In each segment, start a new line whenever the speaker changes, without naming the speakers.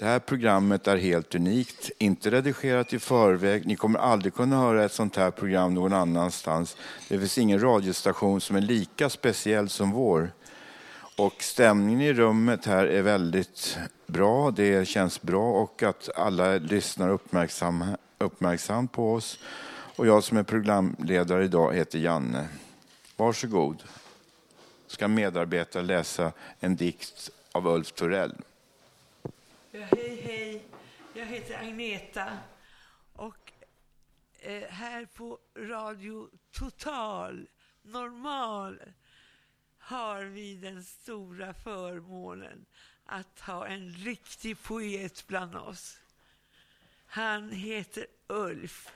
Det här programmet är helt unikt, inte redigerat i förväg. Ni kommer aldrig kunna höra ett sånt här program någon annanstans. Det finns ingen radiostation som är lika speciell som vår. Och stämningen i rummet här är väldigt bra. Det känns bra och att alla lyssnar uppmärksam, uppmärksamt på oss. Och jag som är programledare idag heter Janne. Varsågod. Ska medarbetare läsa en dikt av Ulf Torell.
Ja, hej, hej. Jag heter Agneta och eh, här på Radio Total Normal har vi den stora förmånen att ha en riktig poet bland oss. Han heter Ulf.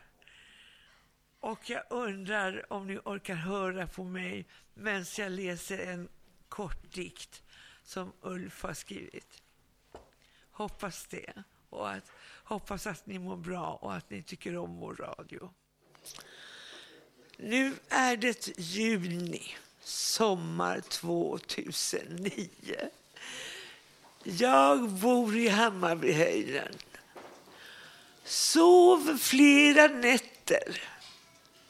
Och jag undrar om ni orkar höra på mig medan jag läser en kort dikt som Ulf har skrivit. Hoppas det. Och att, hoppas att ni mår bra och att ni tycker om vår radio. Nu är det juni, sommar 2009. Jag bor i Hammarbyhöjden. Sov flera nätter.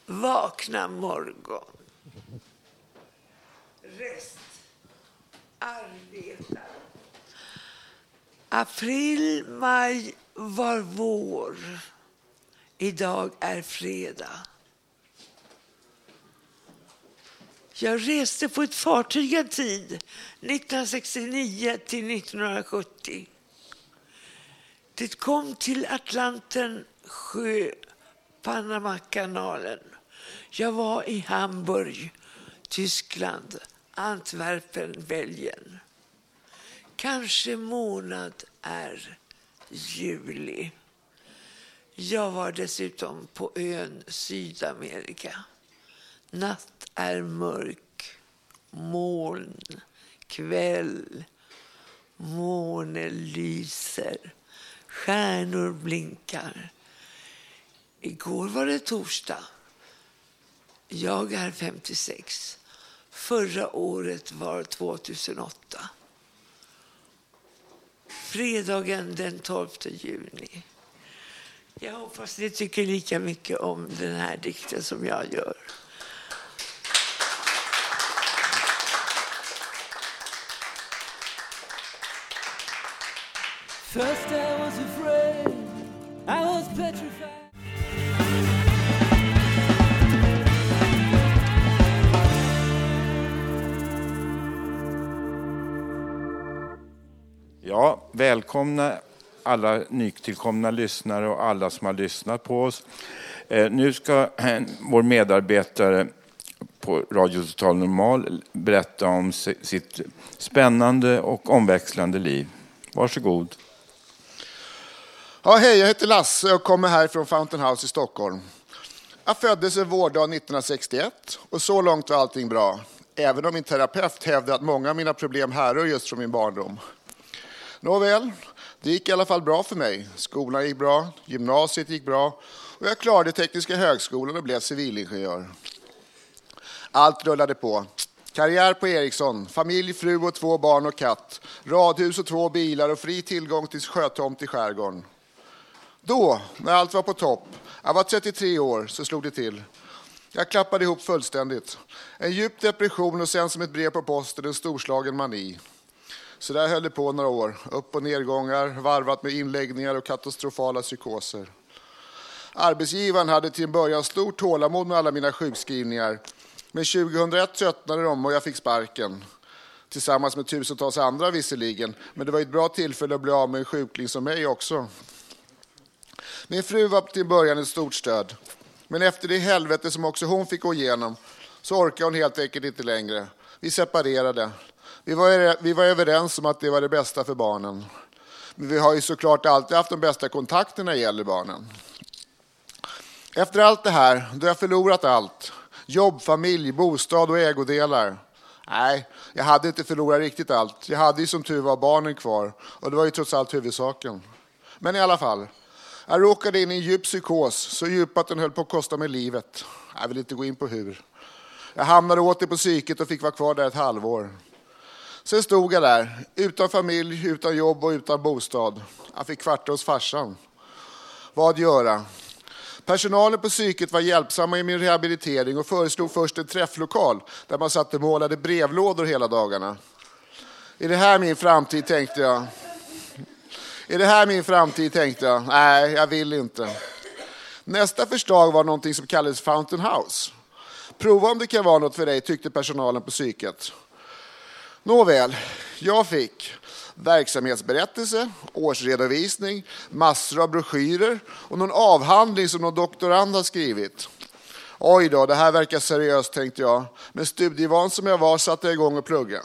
Vakna morgon. Rest. arbetar. April, maj var vår. Idag är fredag. Jag reste på ett fartyg en tid, 1969 till 1970. Det kom till Atlanten sjö, Panamakanalen. Jag var i Hamburg, Tyskland, Antwerpen, Belgien. Kanske månad är juli. Jag var dessutom på ön Sydamerika. Natt är mörk, moln, kväll. Månen lyser, stjärnor blinkar. Igår var det torsdag. Jag är 56. Förra året var 2008 fredagen den 12 juni. Jag hoppas ni tycker lika mycket om den här dikten som jag gör.
First I was afraid, I was petrified.
Ja, välkomna alla nytillkomna lyssnare och alla som har lyssnat på oss. Eh, nu ska eh, vår medarbetare på Radio Total Normal berätta om sitt spännande och omväxlande liv. Varsågod.
Ja, hej, jag heter Lasse och kommer här från Fountain House i Stockholm. Jag föddes en vårdag 1961 och så långt var allting bra. Även om min terapeut hävdade att många av mina problem härrör just från min barndom. Nåväl, det gick i alla fall bra för mig. Skolan gick bra, gymnasiet gick bra och jag klarade Tekniska högskolan och blev civilingenjör. Allt rullade på. Karriär på Ericsson, familj, fru och två barn och katt, radhus och två bilar och fri tillgång till sjötomt i skärgården. Då, när allt var på topp, jag var 33 år, så slog det till. Jag klappade ihop fullständigt. En djup depression och sen som ett brev på posten en storslagen mani. Så där höll det på några år. Upp och nedgångar, varvat med inläggningar och katastrofala psykoser. Arbetsgivaren hade till en början stort tålamod med alla mina sjukskrivningar. Men 2001 tröttnade de och jag fick sparken. Tillsammans med tusentals andra visserligen. Men det var ett bra tillfälle att bli av med en sjukling som mig också. Min fru var till början ett stort stöd. Men efter det helvete som också hon fick gå igenom så orkade hon helt enkelt inte längre. Vi separerade. Vi var, vi var överens om att det var det bästa för barnen. Men vi har ju såklart alltid haft de bästa kontakterna när det gäller barnen. Efter allt det här, då jag förlorat allt, jobb, familj, bostad och ägodelar. Nej, jag hade inte förlorat riktigt allt. Jag hade ju som tur var barnen kvar och det var ju trots allt huvudsaken. Men i alla fall, jag råkade in i en djup psykos, så djup att den höll på att kosta mig livet. Jag vill inte gå in på hur. Jag hamnade åter på psyket och fick vara kvar där ett halvår. Sen stod jag där, utan familj, utan jobb och utan bostad. Jag fick kvarta hos farsan. Vad göra? Personalen på psyket var hjälpsamma i min rehabilitering och föreslog först en träfflokal där man satt och målade brevlådor hela dagarna. Är det här min framtid, tänkte jag. Är det här min framtid, tänkte jag. Nej, jag vill inte. Nästa förslag var någonting som kallades Fountain House. Prova om det kan vara något för dig, tyckte personalen på psyket. Nåväl, jag fick verksamhetsberättelse, årsredovisning, massor av broschyrer och någon avhandling som någon doktorand har skrivit. Oj då, det här verkar seriöst, tänkte jag. Men studievan som jag var satte jag igång och plugga.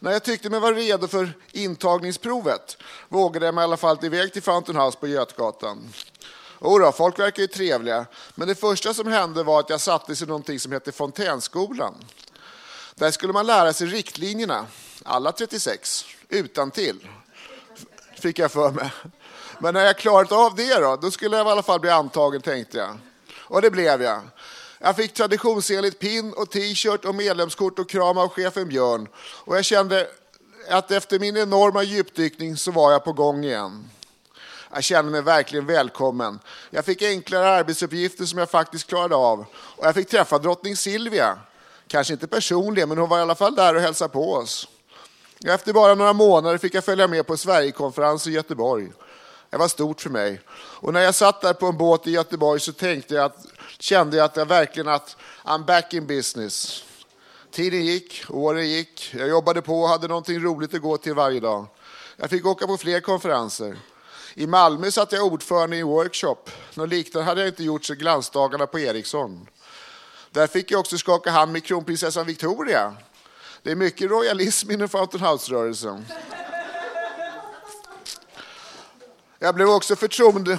När jag tyckte mig vara redo för intagningsprovet vågade jag mig i alla fall iväg till Fountain House på Götgatan. Jodå, folk verkar ju trevliga, men det första som hände var att jag sattes i någonting som hette Fontänskolan. Där skulle man lära sig riktlinjerna, alla 36, utan till. fick jag för mig. Men när jag klarat av det då, då skulle jag i alla fall bli antagen tänkte jag. Och det blev jag. Jag fick traditionsenligt pin och t-shirt och medlemskort och kram av chefen Björn. Och jag kände att efter min enorma djupdykning så var jag på gång igen. Jag kände mig verkligen välkommen. Jag fick enklare arbetsuppgifter som jag faktiskt klarade av. Och jag fick träffa drottning Silvia. Kanske inte personligen, men hon var i alla fall där och hälsade på oss. Efter bara några månader fick jag följa med på Sverigekonferens i Göteborg. Det var stort för mig. Och när jag satt där på en båt i Göteborg så tänkte jag att, kände jag att jag verkligen att I'm back in business. Tiden gick, åren gick. Jag jobbade på och hade någonting roligt att gå till varje dag. Jag fick åka på fler konferenser. I Malmö satt jag ordförande i en workshop. Något liknande hade jag inte gjort sedan glansdagarna på Ericsson. Där fick jag också skaka hand med kronprinsessan Victoria. Det är mycket royalism inom Fountain House-rörelsen. Jag blev, också förtroende,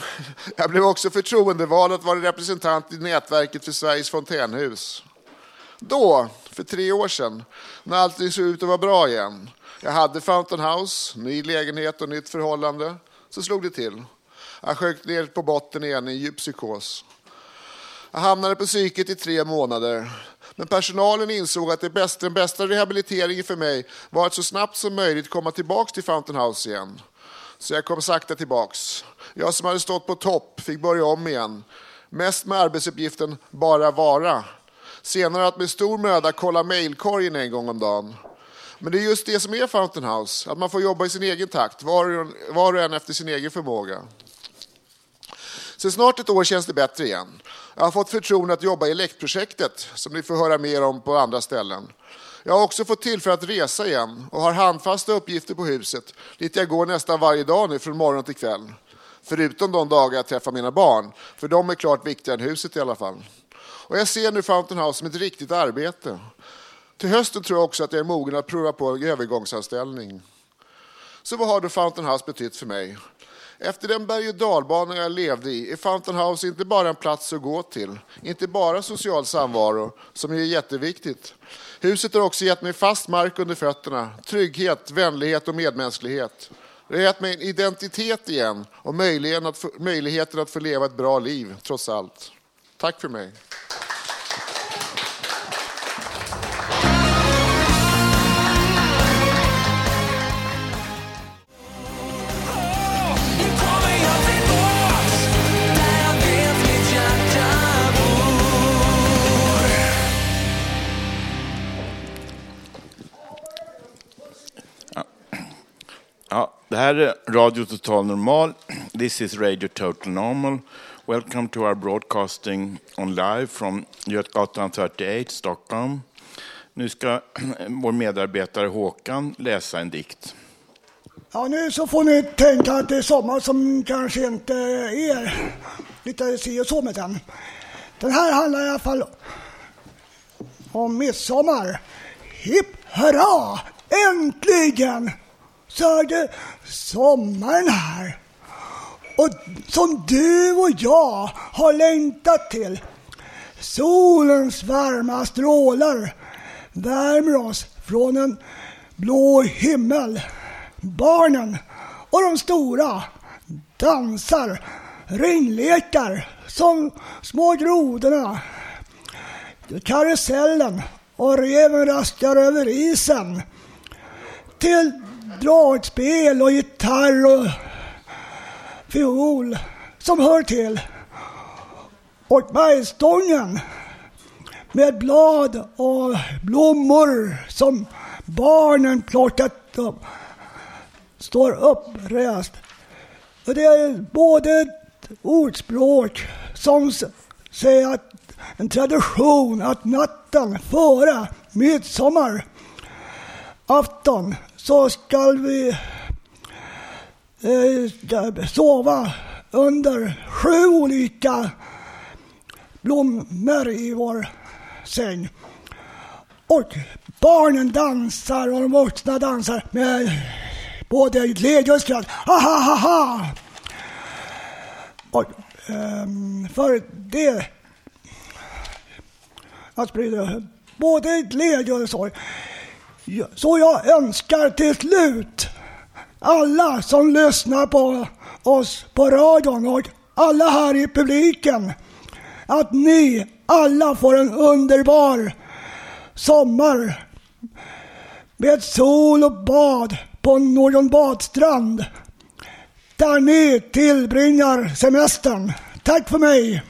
jag blev också förtroendevald att vara representant i nätverket för Sveriges fontänhus. Då, för tre år sedan, när allting såg ut att vara bra igen. Jag hade Fountain House, ny lägenhet och nytt förhållande. Så slog det till. Jag sjönk ner på botten igen i en djup psykos. Jag hamnade på psyket i tre månader. Men personalen insåg att det bästa, den bästa rehabiliteringen för mig var att så snabbt som möjligt komma tillbaka till Fountain House igen. Så jag kom sakta tillbaks. Jag som hade stått på topp fick börja om igen. Mest med arbetsuppgiften bara vara. Senare att med stor möda kolla mejlkorgen en gång om dagen. Men det är just det som är Fountain House, att man får jobba i sin egen takt, var och en efter sin egen förmåga. Sen snart ett år känns det bättre igen. Jag har fått förtroende att jobba i LECT-projektet, som ni får höra mer om på andra ställen. Jag har också fått tillfälle att resa igen och har handfasta uppgifter på huset, dit jag går nästan varje dag nu från morgon till kväll. Förutom de dagar jag träffar mina barn, för de är klart viktigare än huset i alla fall. Och jag ser nu Fountain House som ett riktigt arbete. Till hösten tror jag också att jag är mogen att prova på en övergångsanställning. Så vad har då Fountain House betytt för mig? Efter den berg och dalbana jag levde i är Fountain House inte bara en plats att gå till, inte bara social samvaro, som är jätteviktigt. Huset har också gett mig fast mark under fötterna, trygghet, vänlighet och medmänsklighet. Det har gett mig en identitet igen och möjligheten att, få, möjligheten att få leva ett bra liv, trots allt. Tack för mig.
Det här är Radio Total Normal. This is Radio Total Normal. Welcome to our broadcasting on live from Götgatan 38, Stockholm. Nu ska vår medarbetare Håkan läsa en dikt.
Ja, nu så får ni tänka att det är sommar som kanske inte är lite si och så med den. Den här handlar i alla fall om midsommar. Hipp hurra! Äntligen så är det sommaren här. Och som du och jag har längtat till. Solens varma strålar värmer oss från en blå himmel. Barnen och de stora dansar ringlekar som små grodorna. Karusellen och reven raskar över isen. Till dragspel och gitarr och fiol som hör till. Och bergstången med blad och blommor som barnen plockat upp står upprest. Och det är både ett ordspråk som säger att en tradition att natten före midsommar afton så ska vi eh, sova under sju olika blommor i vår säng. Och barnen dansar och de vuxna dansar med både glädje och skratt. Ha, ha, ha, ha! Och, um, för det att sprida både glädje och sorg. Så jag önskar till slut alla som lyssnar på oss på radion och alla här i publiken att ni alla får en underbar sommar med sol och bad på någon badstrand där ni tillbringar semestern. Tack för mig!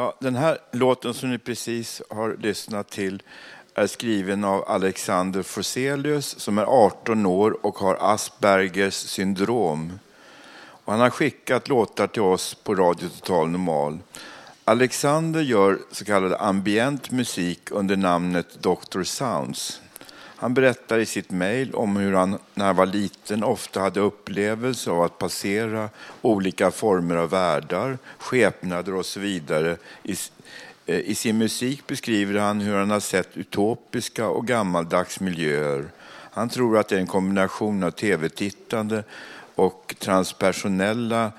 Ja, den här låten som ni precis har lyssnat till är skriven av Alexander Forselius som är 18 år och har Aspergers syndrom. Och han har skickat låtar till oss på Radio Total Normal. Alexander gör så kallad ambient musik under namnet Dr. Sounds. Han berättar i sitt mejl om hur han när han var liten ofta hade upplevelser av att passera olika former av världar, skepnader och så vidare. I, eh, I sin musik beskriver han hur han har sett utopiska och gammaldags miljöer. Han tror att det är en kombination av tv-tittande och transpersonella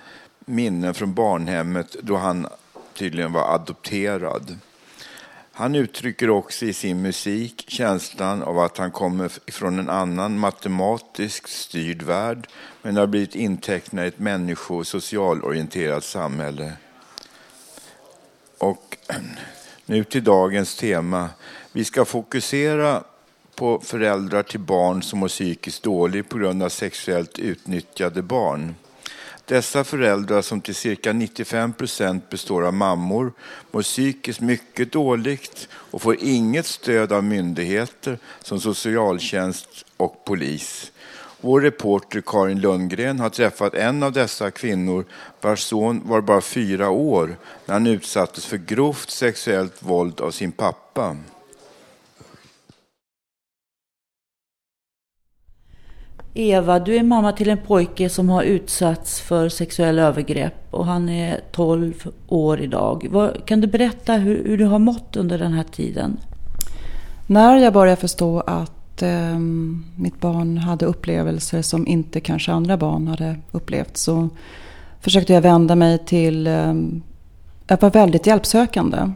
minnen från barnhemmet då han tydligen var adopterad. Han uttrycker också i sin musik känslan av att han kommer från en annan matematiskt styrd värld men har blivit intecknad i ett människo och socialorienterat samhälle. Och nu till dagens tema. Vi ska fokusera på föräldrar till barn som mår psykiskt dåligt på grund av sexuellt utnyttjade barn. Dessa föräldrar som till cirka 95 procent består av mammor mår psykiskt mycket dåligt och får inget stöd av myndigheter som socialtjänst och polis. Vår reporter Karin Lundgren har träffat en av dessa kvinnor vars son var bara fyra år när han utsattes för grovt sexuellt våld av sin pappa.
Eva, du är mamma till en pojke som har utsatts för sexuella övergrepp och han är 12 år idag. Kan du berätta hur, hur du har mått under den här tiden?
När jag började förstå att eh, mitt barn hade upplevelser som inte kanske andra barn hade upplevt så försökte jag vända mig till... Eh, jag var väldigt hjälpsökande.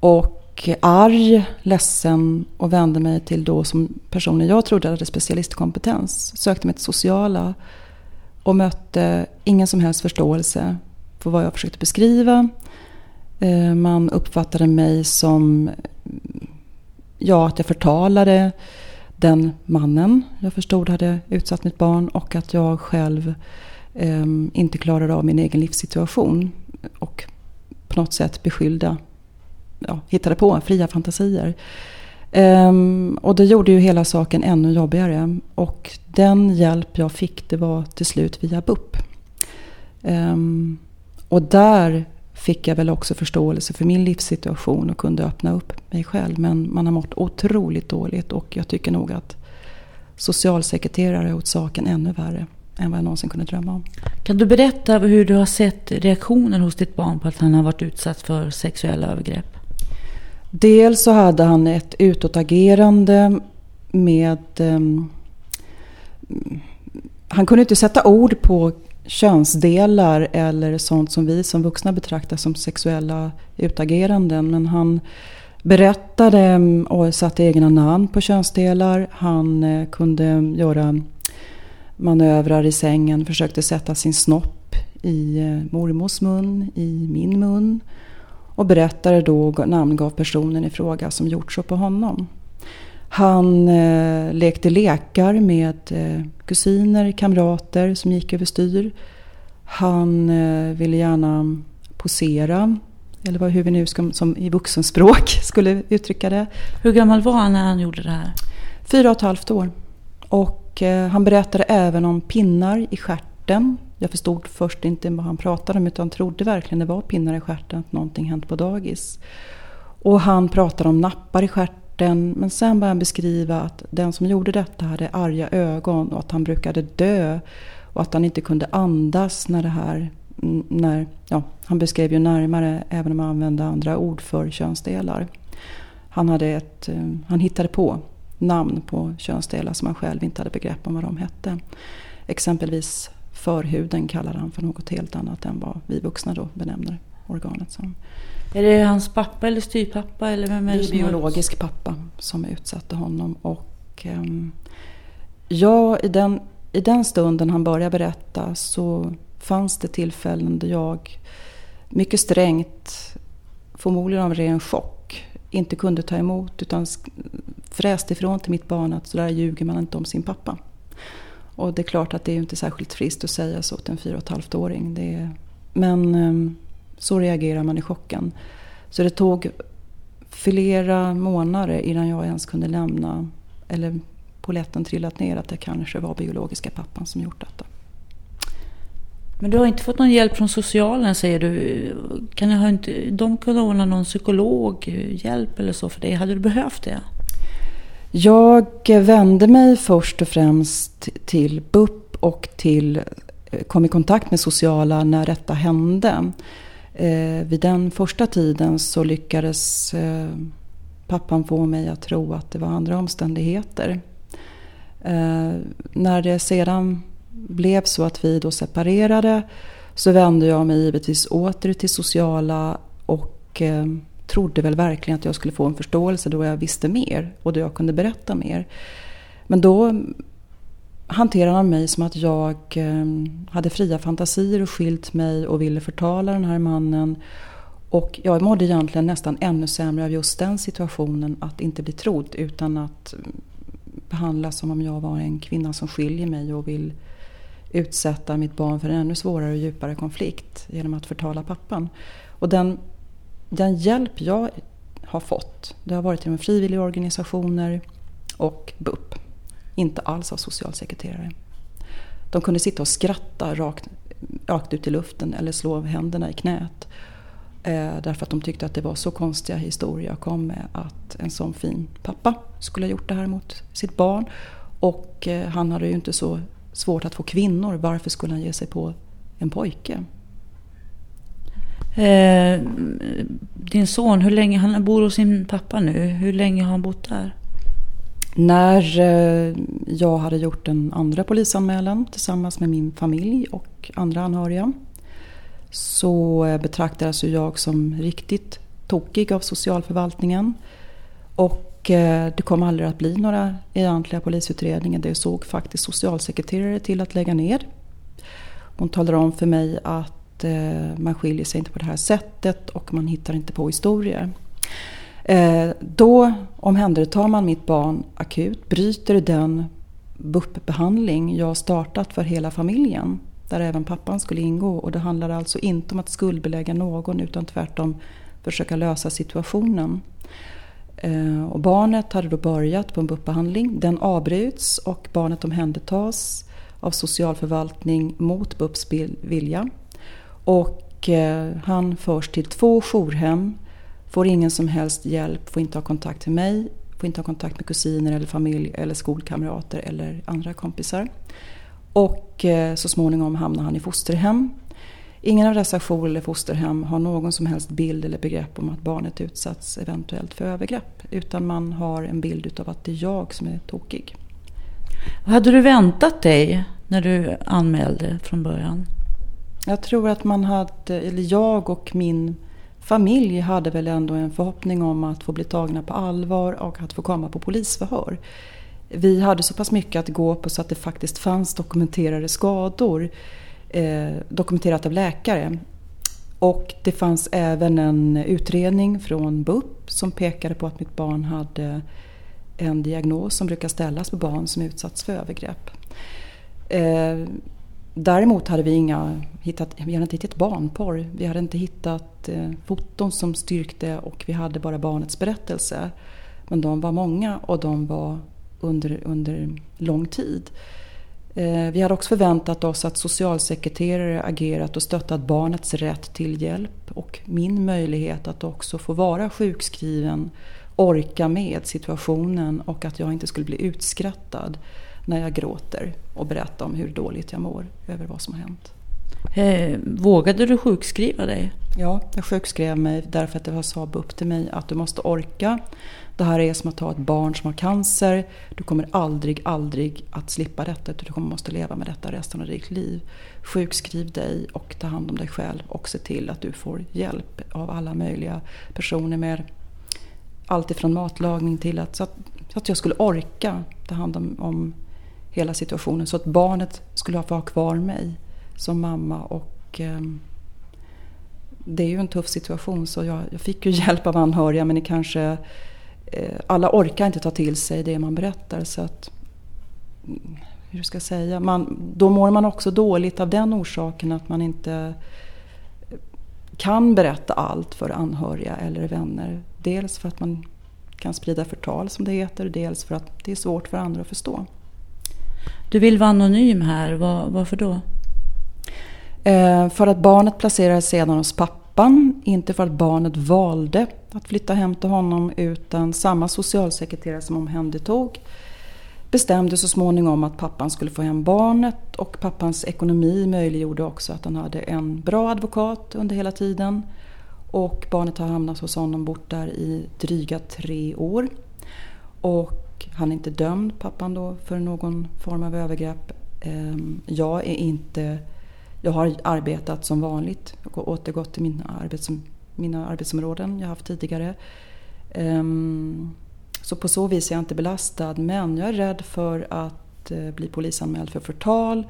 Och arg, ledsen och vände mig till då som personer jag trodde hade specialistkompetens. Sökte mig till sociala och mötte ingen som helst förståelse för vad jag försökte beskriva. Eh, man uppfattade mig som ja, att jag förtalade den mannen jag förstod hade utsatt mitt barn och att jag själv eh, inte klarade av min egen livssituation. Och på något sätt beskyllde ja, hittade på, fria fantasier. Um, och det gjorde ju hela saken ännu jobbigare. Och den hjälp jag fick det var till slut via BUP. Um, och där fick jag väl också förståelse för min livssituation och kunde öppna upp mig själv. Men man har mått otroligt dåligt och jag tycker nog att socialsekreterare har gjort saken ännu värre än vad jag någonsin kunde drömma om.
Kan du berätta hur du har sett reaktionen hos ditt barn på att han har varit utsatt för sexuella övergrepp?
Dels så hade han ett utåtagerande med... Um, han kunde inte sätta ord på könsdelar eller sånt som vi som vuxna betraktar som sexuella utageranden. Men han berättade ehm, och satte egna namn på könsdelar. Han eh, kunde göra manövrar i sängen, försökte sätta sin snopp i eh, mormors mun, i min mun och berättade då och namngav personen i fråga som gjort så på honom. Han eh, lekte lekar med eh, kusiner, kamrater som gick överstyr. Han eh, ville gärna posera, eller hur vi nu ska, som i vuxenspråk skulle uttrycka det.
Hur gammal var han när han gjorde det här?
Fyra och ett halvt år. Och eh, han berättade även om pinnar i skärten jag förstod först inte vad han pratade om utan trodde verkligen det var pinnar i stjärten, att någonting hänt på dagis. Och han pratade om nappar i stjärten men sen började han beskriva att den som gjorde detta hade arga ögon och att han brukade dö och att han inte kunde andas när det här mm, när, ja, han beskrev ju närmare även om han använde andra ord för könsdelar. Han, hade ett, eh, han hittade på namn på könsdelar som han själv inte hade begrepp om vad de hette. Exempelvis förhuden kallar han för något helt annat än vad vi vuxna då benämner organet som.
Är det hans pappa eller styrpappa? Eller vem är det,
det är biologisk pappa som utsatte honom. Och, um, ja, i den, i den stunden han började berätta så fanns det tillfällen där jag mycket strängt, förmodligen av ren chock, inte kunde ta emot utan fräste ifrån till mitt barn att sådär ljuger man inte om sin pappa. Och det är klart att det är inte särskilt friskt att säga så till en fyra och ett halvt åring. Är, men ehm, Så reagerar man i chocken. Så det tog flera månader innan jag ens kunde lämna, eller poletten trillat ner att det kanske var biologiska pappan som gjort detta.
Men du har inte fått någon hjälp från socialen säger du. Kan ha inte, de kunna ordna någon psykologhjälp eh, eller så för dig? Hade du behövt det?
Jag vände mig först och främst till BUP och till, eh, kom i kontakt med sociala när detta hände. Eh, vid den första tiden så lyckades eh, pappan få mig att tro att det var andra omständigheter. Eh, när det sedan blev så att vi då separerade så vände jag mig givetvis åter till sociala och eh, trodde väl verkligen att jag skulle få en förståelse då jag visste mer och då jag kunde berätta mer. Men då hanterade han mig som att jag eh, hade fria fantasier och skilt mig och ville förtala den här mannen. Och jag mådde egentligen nästan ännu sämre av just den situationen att inte bli trodd utan att behandlas som om jag var en kvinna som skiljer mig och vill utsätta mitt barn för en ännu svårare och djupare konflikt genom att förtala pappan. Och den, den hjälp jag har fått, det har varit genom frivilligorganisationer och BUP. Inte alls av socialsekreterare. De kunde sitta och skratta rakt, rakt ut i luften eller slå händerna i knät. Eh, därför att de tyckte att det var så konstiga historier jag kom med att en sån fin pappa skulle ha gjort det här mot sitt barn. Och eh, han hade ju inte så svårt att få kvinnor. Varför skulle han ge sig på en pojke?
Eh, din son, hur länge han bor hos sin pappa nu? Hur länge har han bott där?
När eh, jag hade gjort en andra polisanmälan tillsammans med min familj och andra anhöriga så eh, betraktades jag som riktigt tokig av socialförvaltningen. Och eh, det kom aldrig att bli några egentliga polisutredningar. Det såg faktiskt socialsekreterare till att lägga ner. Hon talade om för mig att eh, man skiljer sig inte på det här sättet och man hittar inte på historier. Eh, då omhändertar man mitt barn akut, bryter den BUP-behandling jag startat för hela familjen där även pappan skulle ingå. Och det handlar alltså inte om att skuldbelägga någon utan tvärtom försöka lösa situationen. Eh, och barnet hade då börjat på en BUP-behandling. Den avbryts och barnet omhändertas av socialförvaltning mot BUPs vilja. Och eh, han förs till två jourhem, får ingen som helst hjälp, får inte ha kontakt med mig, får inte ha kontakt med kusiner eller familj eller skolkamrater eller andra kompisar. Och eh, så småningom hamnar han i fosterhem. Ingen av dessa jour eller fosterhem har någon som helst bild eller begrepp om att barnet utsatts eventuellt för övergrepp. Utan man har en bild utav att det är jag som är tokig.
Hade du väntat dig när du anmälde från början?
Jag tror att man hade, eller jag och min familj hade väl ändå en förhoppning om att få bli tagna på allvar och att få komma på polisförhör vi hade så pass mycket att gå på så att det faktiskt fanns dokumenterade skador. Eh, dokumenterat av läkare. Och det fanns även en utredning från BUP som pekade på att mitt barn hade en diagnos som brukar ställas på barn som utsatts för övergrepp. Eh, däremot hade vi, inga, hittat, vi hade inte hittat barnporr. Vi hade inte hittat eh, foton som styrkte och vi hade bara barnets berättelse. Men de var många och de var under, under lång tid. Eh, vi hade också förväntat oss att socialsekreterare agerat och stöttat barnets rätt till hjälp och min möjlighet att också få vara sjukskriven, orka med situationen och att jag inte skulle bli utskrattad när jag gråter och berätta om hur dåligt jag mår över vad som har hänt.
Eh, vågade du sjukskriva dig?
Ja, jag sjukskrev mig därför att det sa upp till mig att du måste orka. Det här är som att ha ett barn som har cancer. Du kommer aldrig, aldrig att slippa detta utan du kommer måste leva med detta resten av ditt liv. Sjukskriv dig och ta hand om dig själv och se till att du får hjälp av alla möjliga personer med allt ifrån matlagning till att, så att, så att jag skulle orka ta hand om, om hela situationen så att barnet skulle få ha kvar mig som mamma och eh, det är ju en tuff situation så jag, jag, fick ju hjälp av anhöriga men det kanske eh, alla orkar inte ta till sig det man berättar så att mm, hur ska jag säga, man, då mår man också dåligt av den orsaken att man inte kan berätta allt för anhöriga eller vänner. Dels för att man kan sprida förtal som det heter, dels för att det är svårt för andra att förstå.
Du vill vara anonym här, Var, varför då?
Eh, för att barnet placerades sedan hos pappan, inte för att barnet valde att flytta hem till honom utan samma socialsekreterare som omhändertog bestämde så småningom att pappan skulle få hem barnet och pappans ekonomi möjliggjorde också att han hade en bra advokat under hela tiden. Och barnet har hamnat hos honom bort där i dryga tre år. Och han är inte dömd, pappan då, för någon form av övergrepp. Ehm, jag är inte... Jag har arbetat som vanligt och återgått till mina, arbets, mina arbetsområden jag haft tidigare. Ehm, så på så vis är jag inte belastad men jag är rädd för att eh, bli polisanmäld för förtal.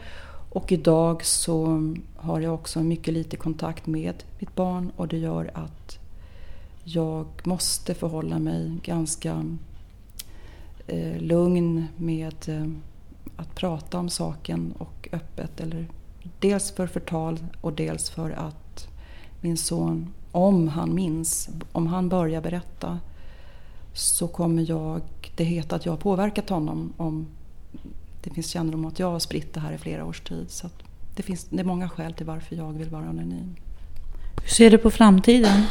Och idag så har jag också mycket lite kontakt med mitt barn och det gör att jag måste förhålla mig ganska eh, lugn med eh, att prata om saken och öppet. Eller dels för förtal och dels för att min son, om han minns, om han börjar berätta så kommer jag, det heter att jag har påverkat honom om det finns kännedom om att jag har spritt det här i flera års tid. Så det, finns, det är många skäl till varför jag vill vara anonym.
Hur ser du på framtiden?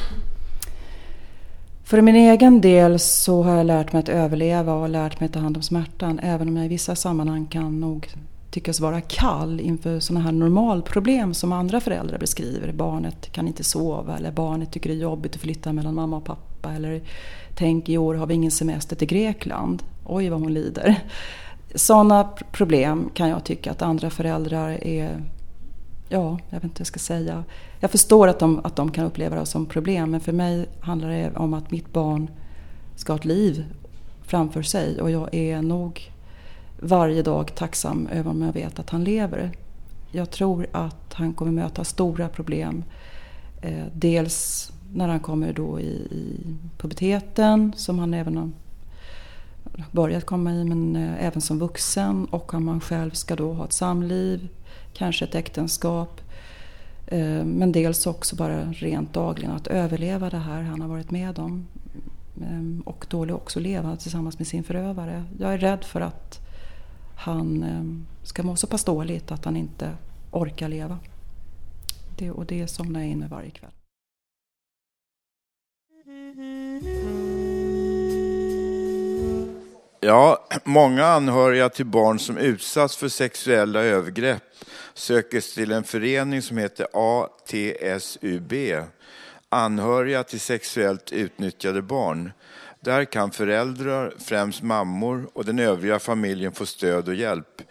För min egen del så har jag lärt mig att överleva och lärt mig att ta hand om smärtan. Även om jag i vissa sammanhang kan nog tyckas vara kall inför sådana här normalproblem som andra föräldrar beskriver. Barnet kan inte sova eller barnet tycker det är jobbigt att flytta mellan mamma och pappa. Eller tänk i år har vi ingen semester till Grekland. Oj vad hon lider. Sådana problem kan jag tycka att andra föräldrar är ja, jag vet inte vad jag ska säga. Jag förstår att de, att de kan uppleva det som problem men för mig handlar det om att mitt barn ska ha ett liv framför sig och jag är nog varje dag tacksam över om jag vet att han lever. Jag tror att han kommer möta stora problem. Eh, dels när han kommer då i, i puberteten som han även har börjat komma i men eh, även som vuxen och om han själv ska då ha ett samliv, kanske ett äktenskap. Eh, men dels också bara rent dagligen att överleva det här han har varit med om. Ehm, och då också leva tillsammans med sin förövare. Jag är rädd för att han ehm, ska må så pass dåligt att han inte orkar leva. Det, och det somnar jag in med varje kväll.
Ja, många anhöriga till barn som utsatts för sexuella övergrepp söker sig till en förening som heter ATSUB, Anhöriga till sexuellt utnyttjade barn. Där kan föräldrar, främst mammor och den övriga familjen få stöd och hjälp.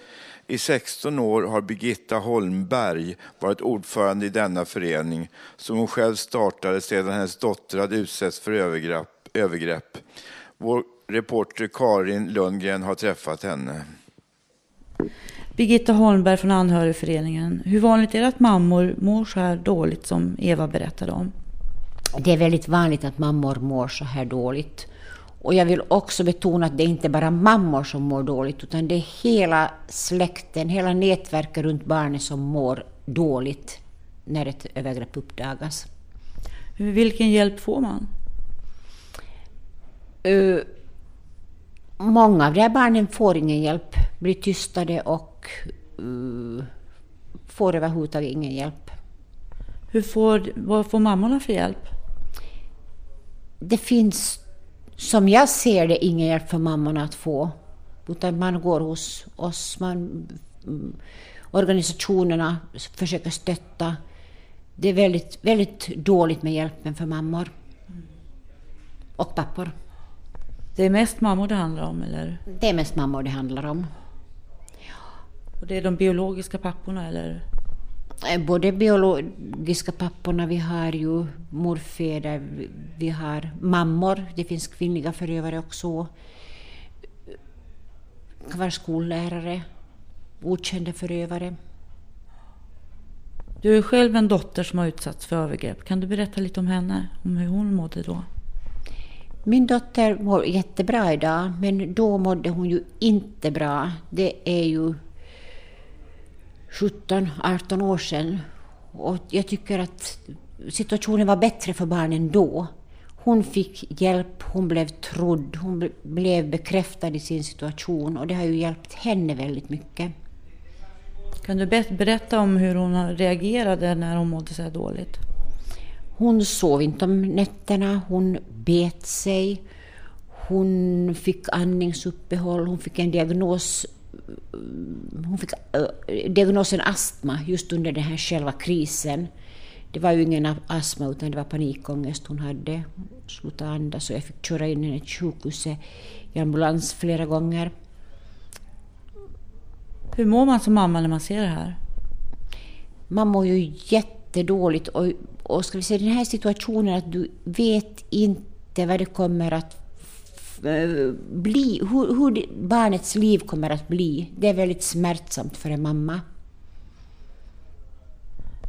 I 16 år har Birgitta Holmberg varit ordförande i denna förening som hon själv startade sedan hennes dotter hade utsatts för övergrepp. Vår reporter Karin Lundgren har träffat henne.
Birgitta Holmberg från Anhörigföreningen. Hur vanligt är det att mammor mår så här dåligt som Eva berättade om?
Det är väldigt vanligt att mammor mår så här dåligt. Och jag vill också betona att det är inte bara mammor som mår dåligt, utan det är hela släkten, hela nätverket runt barnet som mår dåligt när ett övergrepp uppdagas.
Vilken hjälp får man?
Uh, många av de här barnen får ingen hjälp, blir tystade och uh, får överhuvudtaget ingen hjälp.
Hur får, vad får mammorna för hjälp?
Det finns, som jag ser det, ingen hjälp för mammorna att få. Utan man går hos oss, man, mm, organisationerna försöker stötta. Det är väldigt, väldigt dåligt med hjälpen för mammor. Och pappor.
Det är mest mammor det handlar om, eller?
Det är mest mammor det handlar om.
Och det är de biologiska papporna, eller?
Eh, både biologiska papporna, vi har ju morfäder, vi har mammor, det finns kvinnliga förövare också. Det kan vara skollärare, okända förövare.
Du är själv en dotter som har utsatts för övergrepp. Kan du berätta lite om henne, om hur hon mådde då?
Min dotter mår jättebra idag, men då mådde hon ju inte bra. Det är ju 17-18 år sedan. Och jag tycker att situationen var bättre för barnen då. Hon fick hjälp, hon blev trodd, hon blev bekräftad i sin situation och det har ju hjälpt henne väldigt mycket.
Kan du berätta om hur hon reagerade när hon mådde så här dåligt?
Hon sov inte om nätterna, hon bet sig, hon fick andningsuppehåll, hon fick en diagnos hon fick äh, diagnosen astma just under den här själva krisen. Det var ju ingen astma utan det var panikångest hon hade. Slutade andas och jag fick köra in henne till sjukhuset i ambulans flera gånger.
Hur mår man som mamma när man ser det här?
Man mår ju jättedåligt och, och ska vi säga den här situationen att du vet inte vad det kommer att eh, bli, hur, hur barnets liv kommer att bli. Det är väldigt smärtsamt för en mamma.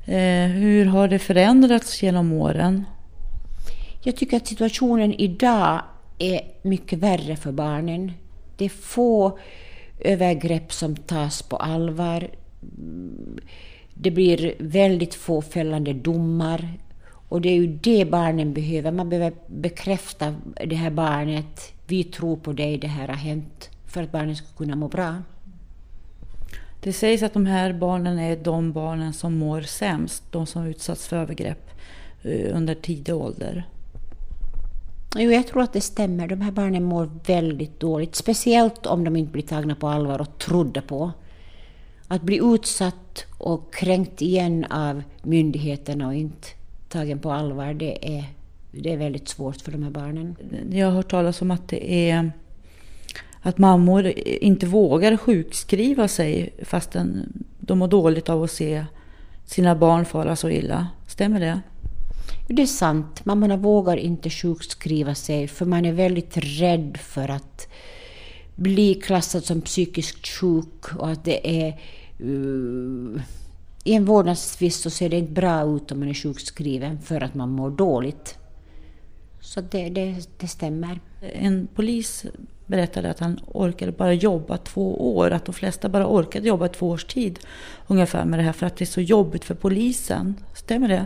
Eh, hur har det förändrats genom åren?
Jag tycker att situationen idag är mycket värre för barnen. Det är få övergrepp som tas på allvar. Det blir väldigt få fällande domar. Och det är ju det barnen behöver. Man behöver bekräfta det här barnet. Vi tror på dig, det här har hänt. För att barnen ska kunna må bra.
Det sägs att de här barnen är de barnen som mår sämst. De som utsatts för övergrepp eh, under tidig ålder.
Jo, jag tror att det stämmer. De här barnen mår väldigt dåligt. Speciellt om de inte blir tagna på allvar och trodda på. Att bli utsatt och kränkt igen av myndigheterna och inte tagen på allvar, det är, det är väldigt svårt för de här barnen.
Jag har hört talas om att det är att mammor inte vågar sjukskriva sig fastän de mår dåligt av att se sina barn fara så illa. Stämmer det?
Det är sant. Mammorna vågar inte sjukskriva sig för man är väldigt rädd för att bli klassad som psykiskt sjuk och att det är... Uh, I en vårdnadstvist så ser det inte bra ut om man är sjukskriven för att man mår dåligt. Så det, det, det stämmer.
En polis berättade att han orkade bara jobba två år. Att de flesta bara orkade jobba två års tid ungefär med det här för att det är så jobbigt för polisen. Stämmer det?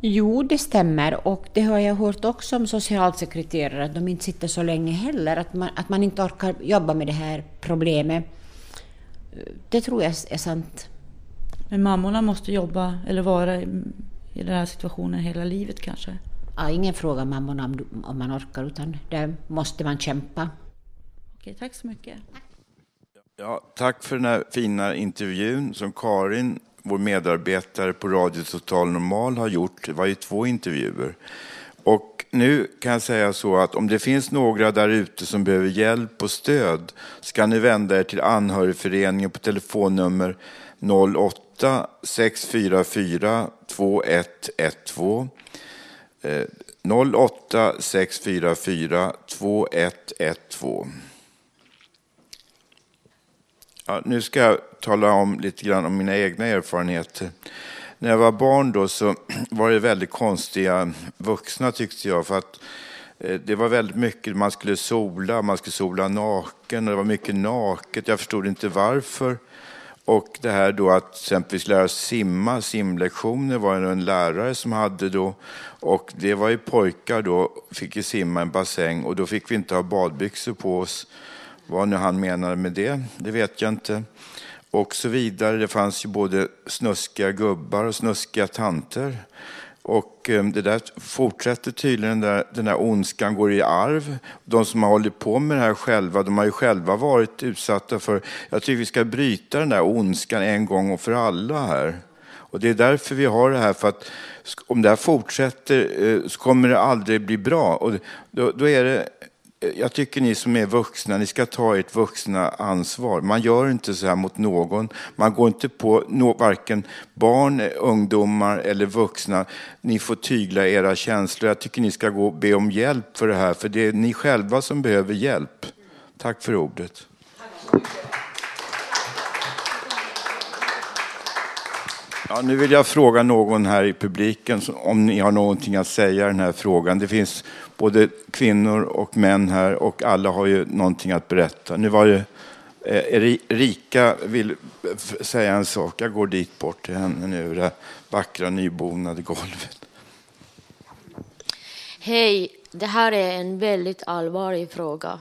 Jo, det stämmer. Och det har jag hört också om socialsekreterare, att de inte sitter så länge heller. Att man, att man inte orkar jobba med det här problemet. Det tror jag är sant.
Men mammorna måste jobba eller vara i, den här situationen hela livet kanske?
Ja, ingen frågar mammorna om, om man orkar, utan där måste man kämpa.
Okej, tack så mycket.
Ja, tack för den här fina intervjun som Karin vår medarbetare på Radio Total Normal har gjort. Det var ju två intervjuer. Och nu kan jag säga så att om det finns några där ute som behöver hjälp och stöd ska ni vända er till anhörigföreningen på telefonnummer 08 644 2112. 08 644 2112. Ja, nu ska jag tala om lite grann om mina egna erfarenheter. När jag var barn då så var det väldigt konstiga vuxna tyckte jag. För att eh, det var väldigt mycket, man skulle sola, man skulle sola naken och det var mycket naket. Jag förstod inte varför. Och det här då att exempelvis lära oss simma, simlektioner var det en lärare som hade då. Och det var ju pojkar då, fick ju simma en bassäng och då fick vi inte ha badbyxor på oss. Vad nu han menade med det, det vet jag inte. Och så vidare. Det fanns ju både snuskiga gubbar och snuskiga tanter. Och eh, det där fortsätter tydligen, den där, den där ondskan går i arv. De som har hållit på med det här själva, de har ju själva varit utsatta för... Jag tycker vi ska bryta den där ondskan en gång och för alla här. Och det är därför vi har det här, för att om det här fortsätter eh, så kommer det aldrig bli bra. Och då, då är det Eh, jag tycker ni som är vuxna, ni ska ta ert vuxna ansvar. Man gör inte så här mot någon. Man går inte på no, varken barn, eh, ungdomar eller vuxna. Ni får tygla era känslor. Jag tycker ni ska gå och be om hjälp för det här, för det är ni själva som behöver hjälp. Tack för ordet. Ja, nu vill jag fråga någon här i publiken om ni har någonting att säga i den här frågan. Det finns både kvinnor och män här och alla har ju någonting att berätta. Nu var det Eh, Rika vill säga en sak. Jag går dit bort till henne nu, det vackra nybonade golvet.
Hej, det här är en väldigt allvarlig fråga.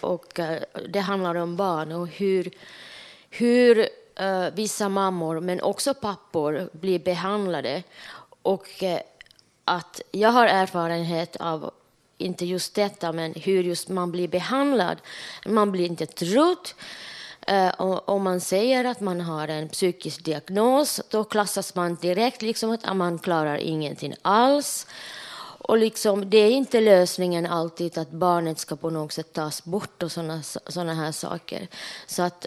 och eh, det handlar om barn och hur, hur eh, vissa mammor, men också pappor, blir behandlade. Och eh, att jag har erfarenhet av inte just detta, men hur just man blir behandlad. Man blir inte trodd. Eh, Om man säger att man har en psykisk diagnos, då klassas man direkt liksom att ah, man klarar ingenting alls. Och liksom, det är inte lösningen alltid att barnet ska på något sätt tas bort och sådana såna här saker. Så att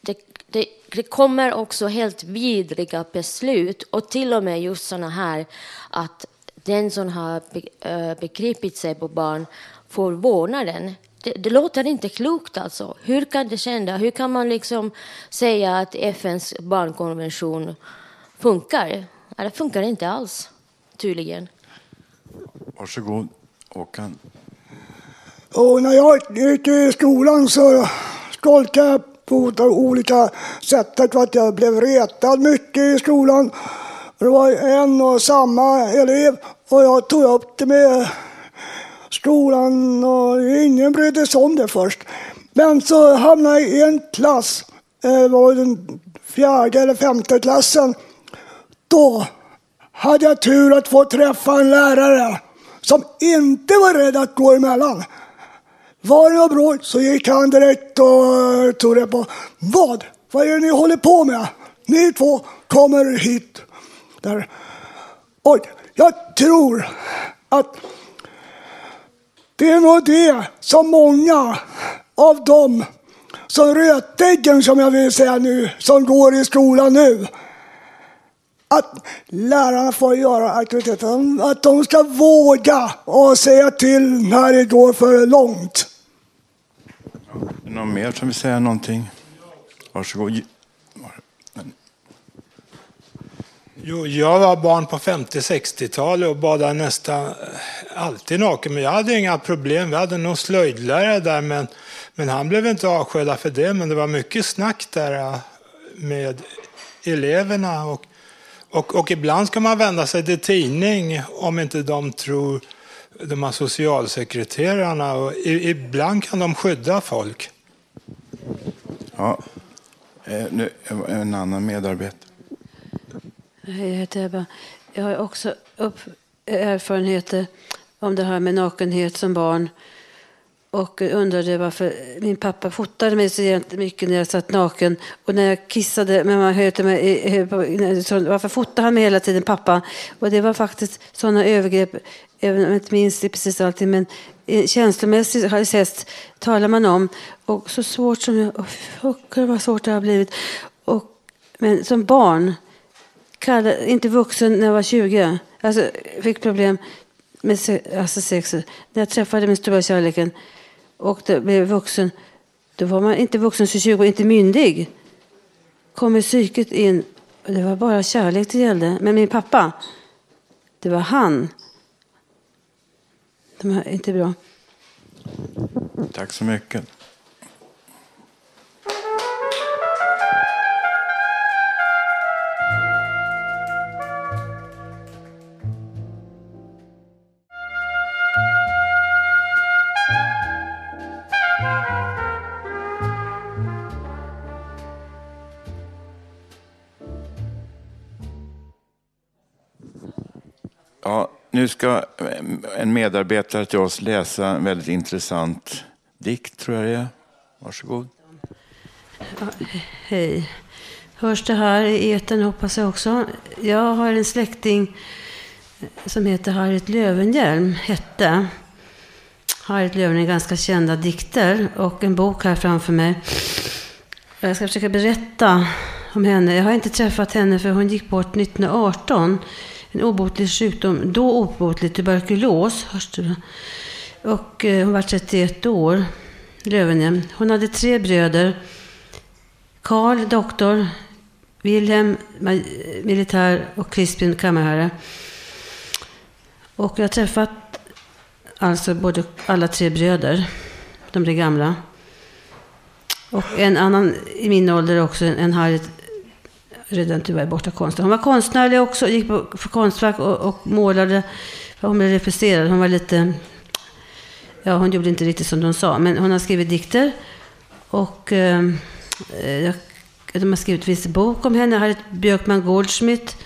det, det, det, kommer också helt vidriga beslut och till och med just sådana här att den som har eh, begripit sig på barn får vårdnaden. Det, det, låter inte klokt alltså. Hur kan det känna? Hur kan man liksom säga att FNs barnkonvention funkar? Det funkar inte alls, tydligen.
Varsågod, Håkan.
Och när jag gick i skolan så skolkade jag på olika sätt för att jag blev retad mycket i skolan. Det var en och samma elev och jag tog upp det med skolan och ingen brydde sig om det först. Men så hamnade jag i en klass, eh, det var den fjärde eller femte klassen. Då hade jag tur att få träffa en lärare som inte var rädd att gå emellan. Var det bråk så gick han direkt och tog det på. Vad? Vad är det ni håller på med? Ni två kommer hit. Där. Och jag tror att det är nog det som många av dem som rötäggen, som jag vill säga nu, som går i skolan nu, att lärarna får göra aktiviteter, att de ska våga och säga till när det går för långt.
Är det någon mer som vill säga någonting? Varsågod.
Jo, jag var barn på 50-60-talet och badade nästan eh, alltid naken. Men jag hade inga problem. Vi hade någon slöjdlärare där, men, men han blev inte avskedad för det. Men det var mycket snack där eh, med eleverna. Och, och, och ibland ska man vända sig till tidning om inte de tror de här socialsekreterarna. Och ibland kan de skydda folk.
Ja, eh, nu en annan medarbetare.
Hej, jag heter Ebba. Jag har också upp erfarenheter om det här med nakenhet som barn. Och undrade varför min pappa fotade mig så mycket när jag satt naken. Och när jag kissade men man hörde mig, varför fotade han mig hela tiden, pappa? Och det var faktiskt sådana övergrepp, även om jag inte minns det precis allting. men eh, känslomässigt har jag sett, talar man om. Och så svårt som jag, oh, vad svårt det har blivit. Och, men som barn kallade, inte vuxen när jag var 20. Alltså, fick problem med alltså sex. När jag träffade min stora kärleken och blev vuxen, då var man inte vuxen 20 inte myndig. Kommer psyket in. Det var bara kärlek det gällde. Men min pappa, det var han. De är inte bra.
Tack så mycket. Nu ska eh, en medarbetare till oss läsa en väldigt intressant dikt, tror jag det är. Varsågod.
Ja, hej. Hörs det här i eten hoppas jag också. Jag har en släkting som heter Harriet Lövenhjelm, hette. Harriet Lövenhjelm är ganska kända dikter och en bok här framför mig. Jag ska försöka berätta om henne. Jag har inte träffat henne för hon gick bort 1918 en obotlig sjukdom, då obotlig tuberkulos. Och eh, hon var 31 år, Löwenhjelm. Hon hade tre bröder. Karl, doktor, Wilhelm, militär och Crispin, kammarherre. Och jag har träffat alltså både alla tre bröder. De blev gamla. Och en annan i min ålder också, en Harriet, redan tyvärr borta konstnär. Hon var konstnärlig också, gick på för konstverk och, och målade. Hon blev refuserad, hon var lite... Ja, hon gjorde inte riktigt som de sa, men hon har skrivit dikter. Och ehm, eh, de har skrivit viss bok om henne, Harriet Björkman Goldschmidt.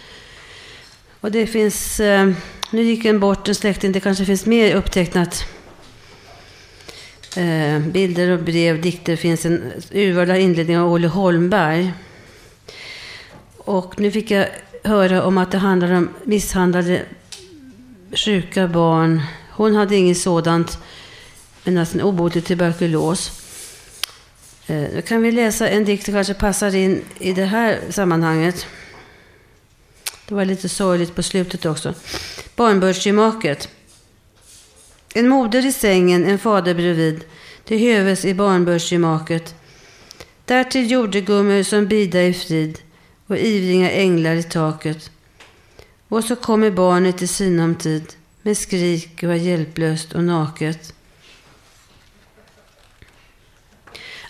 Och det finns... Eh, nu gick en bort, en släkting, det kanske finns mer upptecknat. Eh, bilder och brev, dikter finns en urval av inledning av Olle Holmberg. Och nu fick jag höra om att det handlar om misshandlade sjuka barn. Hon hade inget sådant, men alltså en obotlig tuberkulos. Eh, nu kan vi läsa en dikt som kanske passar in i det här sammanhanget. Det var lite sorgligt på slutet också. Barnbördsgemaket. En moder i sängen, en fader bredvid. Till höves i barnbördsgemaket. Därtill jordegummor som bida i frid och ivriga änglar i taket. Och så kommer barnet i sinom tid med skrik och var hjälplöst och naket.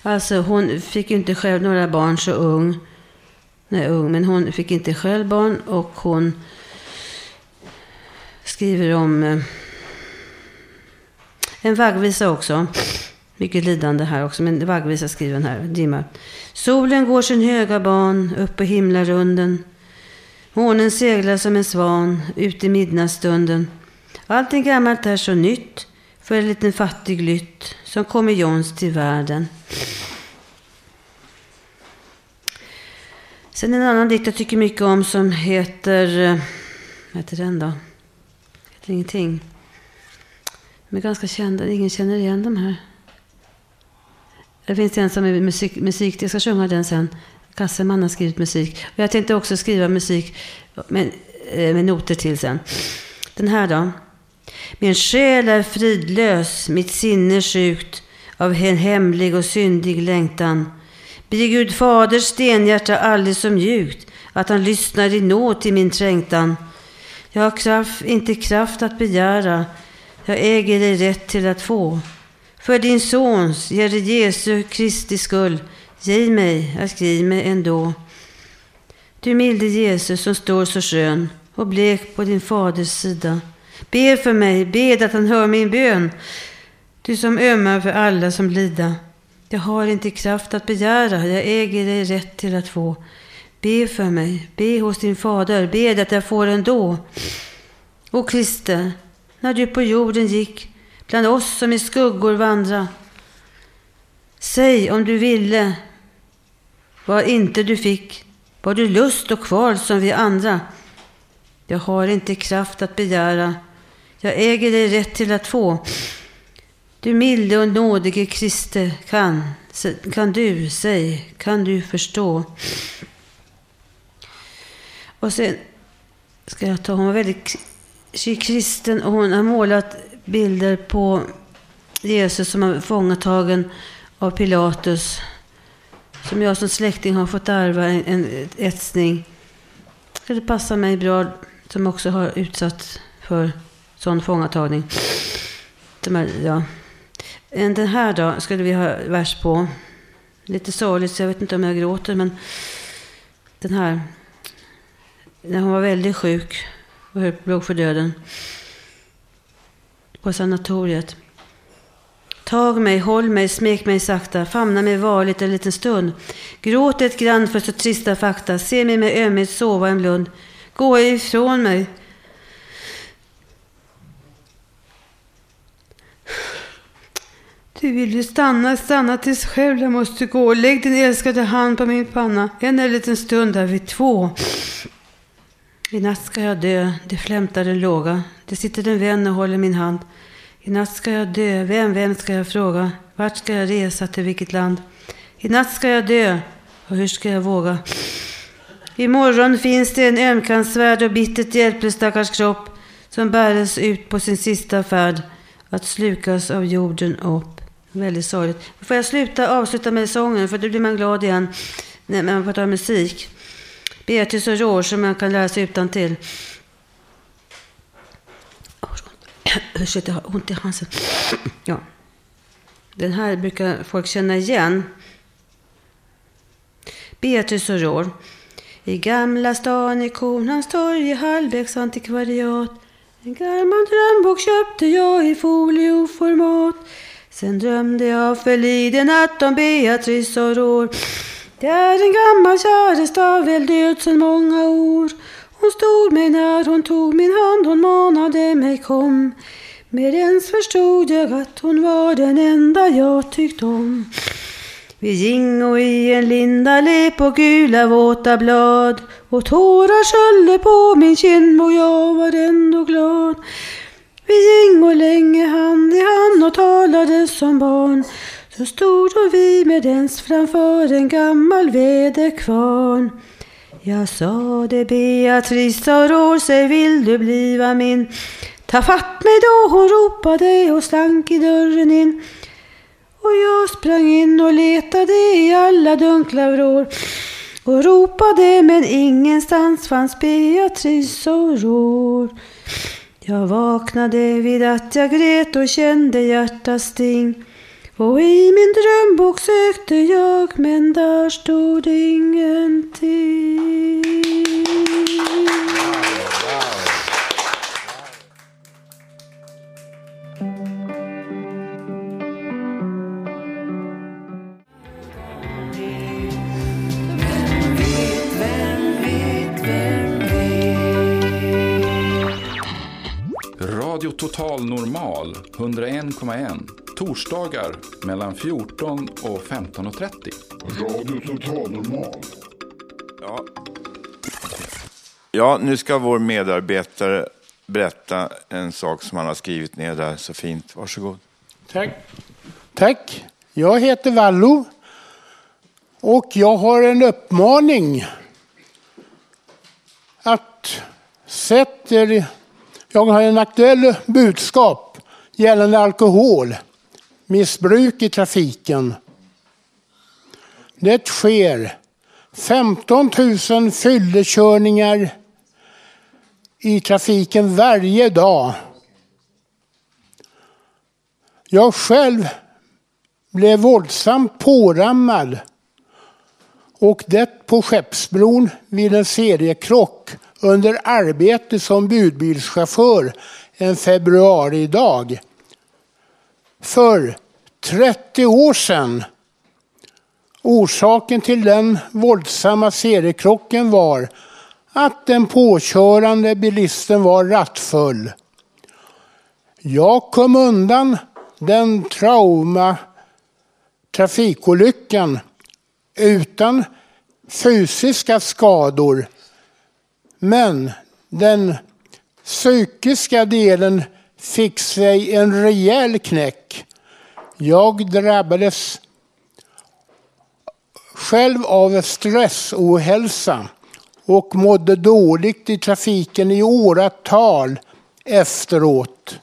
Alltså hon fick inte själv några barn så ung. Nej, ung, men hon fick inte själv barn och hon skriver om eh, en vaggvisa också. Mycket lidande här också, men vaggvisa skriven här. Dimma. Solen går sin höga ban upp på himlarunden. Månen seglar som en svan ut i midnattsstunden. Allting gammalt är så nytt för en liten fattig lytt som kommer Jons till världen. Sen en annan dikt jag tycker mycket om som heter... Eh, vad heter den då? Heter ingenting. De är ganska kända. Ingen känner igen dem här. Det finns en som är musik, musik. Jag ska sjunga den sen. Kasseman har skrivit musik. Och jag tänkte också skriva musik med, eh, med noter till sen. Den här då. Min själ är fridlös, mitt sinne sjukt av en hemlig och syndig längtan. Blir Gud faders stenhjärta aldrig så mjukt att han lyssnar i nåd till min trängtan. Jag har kraft, inte kraft att begära, jag äger dig rätt till att få. För din sons, Herre Jesu Kristi skull, ge mig att skriva mig ändå. Du milde Jesus som står så skön och blek på din faders sida. Be för mig, bed att han hör min bön. Du som ömmar för alla som lida. Jag har inte kraft att begära, jag äger dig rätt till att få. Be för mig, be hos din fader, bed att jag får ändå. O Kriste, när du på jorden gick, bland oss som i skuggor vandra. Säg om du ville, vad inte du fick, var du lust och kval som vi andra. Jag har inte kraft att begära, jag äger dig rätt till att få. Du milde och nådige Kriste, kan, kan du, säg, kan du förstå? Och sen ska jag ta, hon var väldigt kristen och hon har målat bilder på Jesus som är fångatagen av Pilatus. Som jag som släkting har fått ärva en, en etsning. Det passar mig bra som också har utsatts för sån fångatagning. Ja. Eh, den här då skulle vi ha vers på. Lite sorgligt så jag vet inte om jag gråter men den här. När hon var väldigt sjuk och höll på låg för döden. På sanatoriet. Tag mig, håll mig, smek mig sakta, famna mig varligt en liten stund. Gråt ett grann för så trista fakta, se mig med ömhet sova en blund. Gå ifrån mig. Du vill ju stanna, stanna tills själv jag måste gå. Lägg din älskade hand på min panna. En liten stund där vi två. I natt ska jag dö, det flämtar en låga. Det sitter en vän och håller min hand. I natt ska jag dö, vem, vem ska jag fråga? Vart ska jag resa, till vilket land? I natt ska jag dö, och hur ska jag våga? Imorgon finns det en ömkansvärd och bittert hjälplös stackars kropp som bäres ut på sin sista färd att slukas av jorden upp. Väldigt sorgligt. Får jag sluta avsluta med sången för då blir man glad igen när man pratar musik. Beatrice och George som jag kan läsa utan till. Ursäkta, jag har ont i halsen. Ja. Den här brukar folk känna igen. Beatrice Aurore. I Gamla stan i Kornhamnstorg i Hallbäcks antikvariat. En gammal drömbok köpte jag i folioformat. Sen drömde jag förliden natt om Beatrice Aurore. Det är en gammal käresta, väl död sedan många år. Hon stod mig när hon tog min hand, hon manade mig kom. Med ens förstod jag att hon var den enda jag tyckt om. Vi gingo i en linda le på gula våta blad och tårar sköljde på min kind och jag var ändå glad. Vi gingo länge hand i hand och talade som barn. Så stod hon vi med ens framför en gammal väderkvarn. Jag sade Beatrice Aurore, säg vill du bliva min? Ta fatt mig då, hon ropade och slank i dörren in. Och jag sprang in och letade i alla dunkla vrår och ropade men ingenstans fanns Beatrice Aurore. Jag vaknade vid att jag grät och kände hjärtats sting. Och i min drömbok sökte jag men där stod ingenting.
Radio Total Normal 101,1. Torsdagar mellan 14 och 15.30.
Radio Total Normal.
Ja. ja, nu ska vår medarbetare berätta en sak som han har skrivit ner där så fint. Varsågod.
Tack. Tack. Jag heter Vallo. Och jag har en uppmaning. Att sätter jag har en aktuell budskap gällande alkohol, missbruk i trafiken. Det sker 15 000 fyllekörningar i trafiken varje dag. Jag själv blev våldsamt pårammad och det på Skeppsbron vid en seriekrock under arbete som budbilschaufför en februaridag. Förr 30 år sedan. Orsaken till den våldsamma seriekrocken var att den påkörande bilisten var rattfull. Jag kom undan den trauma trafikolyckan utan fysiska skador men den psykiska delen fick sig en rejäl knäck. Jag drabbades själv av stressohälsa och mådde dåligt i trafiken i åratal efteråt.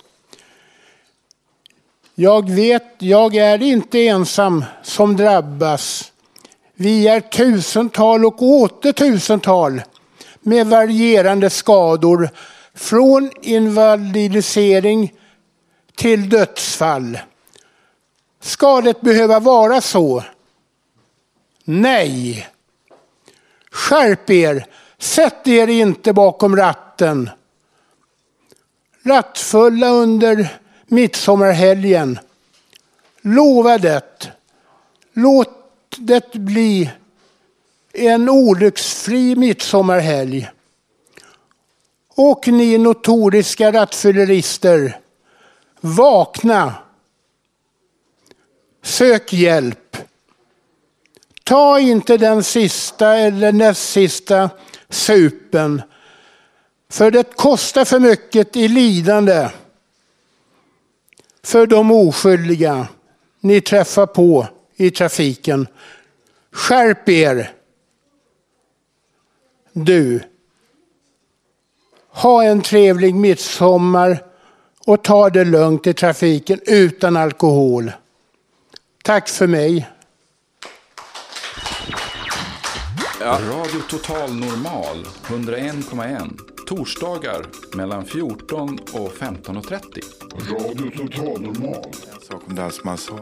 Jag vet, jag är inte ensam som drabbas. Vi är tusental och åter tusental med varierande skador från invalidisering till dödsfall. Ska det behöva vara så? Nej. Skärp er! Sätt er inte bakom ratten. Rattfulla under midsommarhelgen. Lova det. Låt det bli en olycksfri midsommarhelg. Och ni notoriska rattfyllerister, vakna! Sök hjälp! Ta inte den sista eller näst sista supen. För det kostar för mycket i lidande för de oskyldiga ni träffar på i trafiken. Skärp er! Du, ha en trevlig midsommar och ta det lugnt i trafiken utan alkohol. Tack för mig.
Ja. Radio Total Normal 101,1. Torsdagar mellan 14 och 15.30.
Radio Total Normal.
En sak om det här som han sa.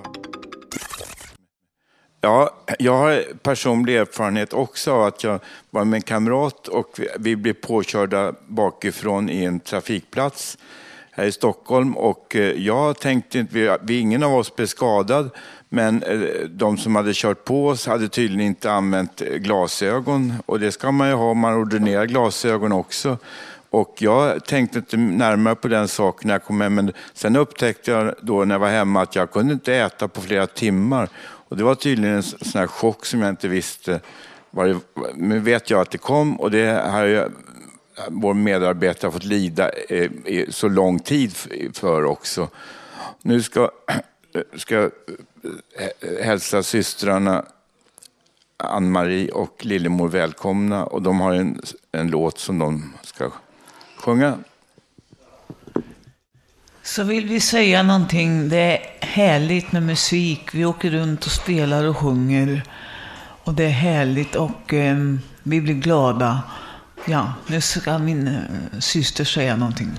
Ja, jag har personlig erfarenhet också av att jag var med en kamrat och vi blev påkörda bakifrån i en trafikplats här i Stockholm och eh, jag tänkte inte, vi, ingen av oss blev skadad, men eh, de som hade kört på oss hade tydligen inte använt eh, glasögon och det ska man ju ha om man ordinerar glasögon också. Och jag tänkte inte närmare på den saken när jag kom hem, men sen upptäckte jag då när jag var hemma att jag kunde inte äta på flera timmar. Och det var tydligen en sån här chock som jag inte visste. Var det, men vet jag att det kom och det har jag, eh, vår medarbetare fått lida i så lång tid för också. Nu ska, ska jag Eh, hälsa systrarna Ann-Marie och Lillemor välkomna och de har en, en låt som de ska sjunga.
Så vill vi säga någonting. Det är härligt med musik. Vi åker runt och spelar och sjunger. Och det är härligt och eh, vi blir glada. Ja, nu ska min eh, syster säga någonting.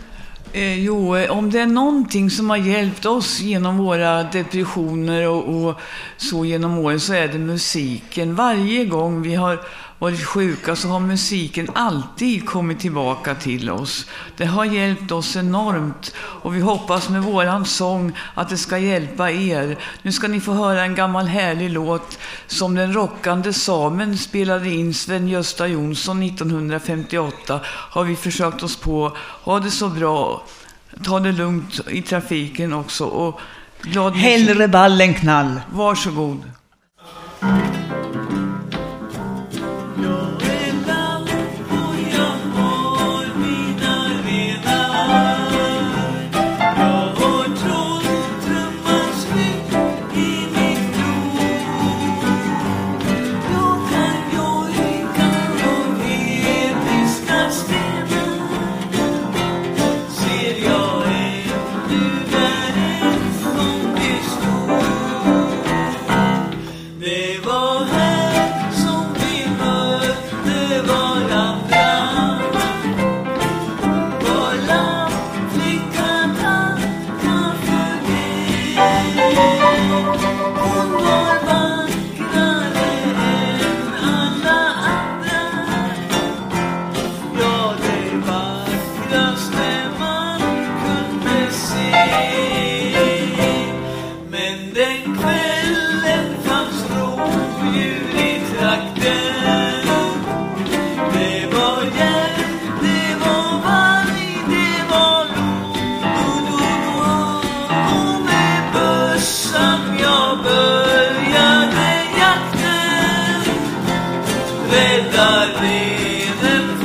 Eh, jo, om det är någonting som har hjälpt oss genom våra depressioner och, och så genom åren så är det musiken. Varje gång vi har varit sjuka så har musiken alltid kommit tillbaka till oss. Det har hjälpt oss enormt och vi hoppas med våran sång att det ska hjälpa er. Nu ska ni få höra en gammal härlig låt som den rockande samen spelade in Sven-Gösta Jonsson 1958. Har vi försökt oss på. Ha det så bra. Ta det lugnt i trafiken också. Och glad
Hellre ball än knall.
Varsågod.
Det Will I
leave them?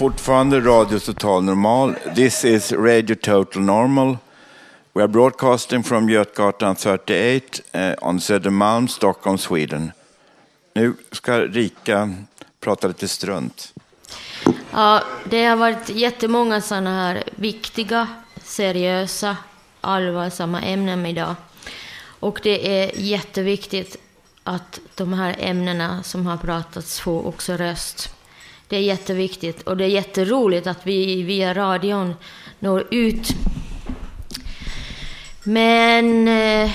Fortfarande Radio Total Normal. This is Radio Total Normal. We are broadcasting from Götgatan 38 uh, eh, on Södermalm, Stockholm, Sweden. Nu ska Rika prata lite strunt.
Ja, det har varit jättemånga sådana här viktiga, seriösa, allvarsamma ämnen idag. Och det är jätteviktigt att de här ämnena som har pratats får också röst. Det är jätteviktigt och det är jätteroligt att vi via radion når ut. Men eh,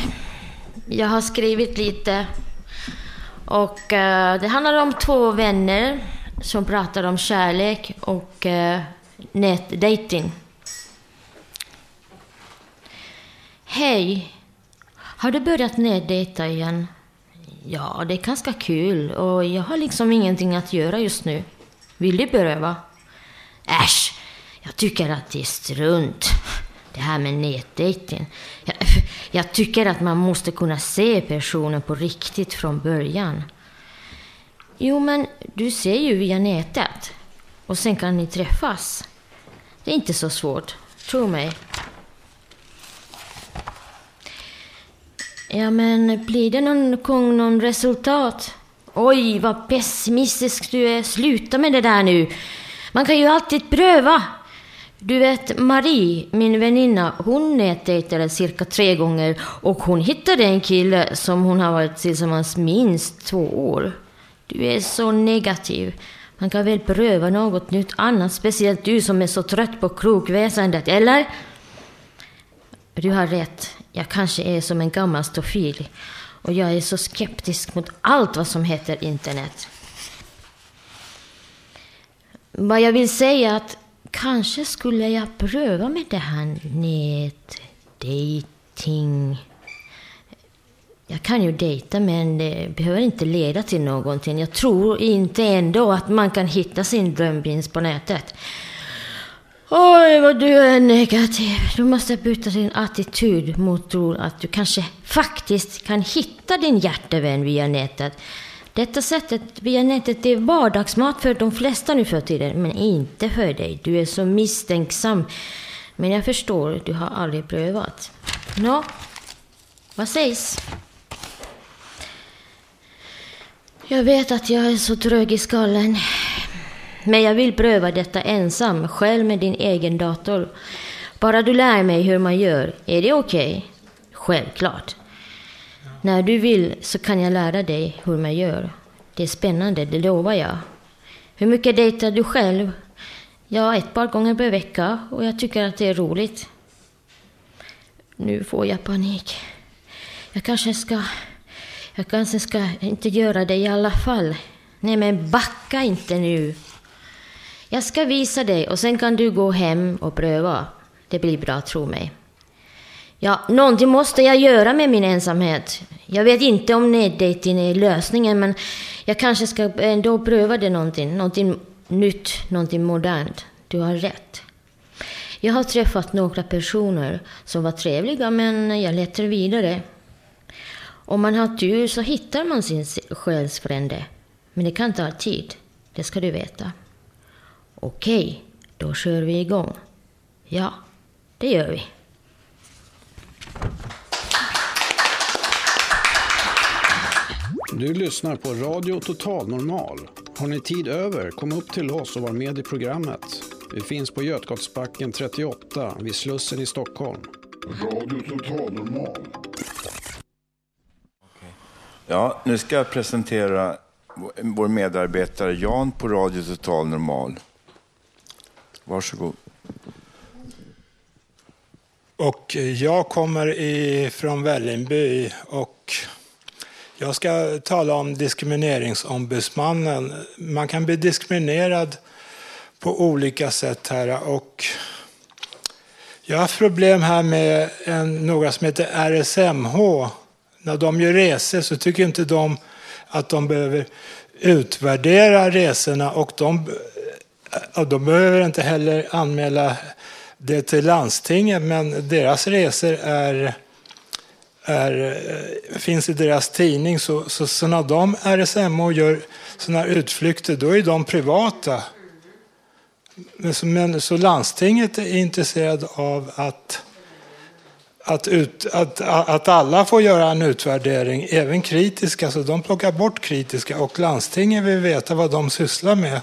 jag har skrivit lite och eh, det handlar om två vänner som pratar om kärlek och eh, nätdating. Hej! Har du börjat nätdejta igen? Ja, det är ganska kul och jag har liksom ingenting att göra just nu. Vill du pröva? Äsch! Jag tycker att det är strunt. Det här med nätdejting. Jag, jag tycker att man måste kunna se personen på riktigt från början. Jo, men du ser ju via nätet. Och sen kan ni träffas. Det är inte så svårt, tro mig. Ja, men blir det någon gång någon resultat? Oj, vad pessimistisk du är. Sluta med det där nu. Man kan ju alltid pröva. Du vet, Marie, min väninna, hon nätdejtade cirka tre gånger och hon hittade en kille som hon har varit tillsammans minst två år. Du är så negativ. Man kan väl pröva något nytt annat, speciellt du som är så trött på krokväsendet, eller? Du har rätt. Jag kanske är som en gammal stofil. Och jag är så skeptisk mot allt vad som heter internet. Vad jag vill säga är att kanske skulle jag pröva med det här nätdating. Jag kan ju dejta men det behöver inte leda till någonting. Jag tror inte ändå att man kan hitta sin drömprins på nätet. Oj, vad du är negativ. Du måste byta din attityd mot tro att du kanske faktiskt kan hitta din hjärtevän via nätet. Detta sättet via nätet är vardagsmat för de flesta nu för tiden, men inte för dig. Du är så misstänksam. Men jag förstår, du har aldrig prövat. Nå, vad sägs? Jag vet att jag är så trög i skallen. Men jag vill pröva detta ensam, själv med din egen dator. Bara du lär mig hur man gör, är det okej? Okay? Självklart. När du vill så kan jag lära dig hur man gör. Det är spännande, det lovar jag. Hur mycket dejtar du själv? Ja, ett par gånger per vecka och jag tycker att det är roligt. Nu får jag panik. Jag kanske ska... Jag kanske ska inte göra det i alla fall. Nej, men backa inte nu. Jag ska visa dig och sen kan du gå hem och pröva. Det blir bra, tro mig. Ja, någonting måste jag göra med min ensamhet. Jag vet inte om nätdating är lösningen, men jag kanske ska ändå pröva det någonting. Någonting nytt, någonting modernt. Du har rätt. Jag har träffat några personer som var trevliga, men jag letar vidare. Om man har tur så hittar man sin själsfrände. Men det kan ta tid, det ska du veta. Okej, då kör vi igång. Ja, det gör vi.
Du lyssnar på Radio Total Normal. Har ni tid över, kom upp till oss och var med i programmet. Vi finns på Götgatsbacken 38 vid Slussen i Stockholm.
Radio Total Normal.
Ja, nu ska jag presentera vår medarbetare Jan på Radio Total Normal. Varsågod.
Och jag kommer från Vällingby och jag ska tala om diskrimineringsombudsmannen. Man kan bli diskriminerad på olika sätt här och jag har haft problem här med en, några som heter RSMH. När de gör resor så tycker inte de att de behöver utvärdera resorna och de, de behöver inte heller anmäla det till landstinget men deras resor är, är, eh, finns i deras tidning. Så, så, så när de RSMO gör sådana utflykter då är de privata. Men så, men, så landstinget är intresserad av att, att, ut, att, att alla får göra en utvärdering, även kritiska. Så de plockar bort kritiska och landstinget vill veta vad de sysslar med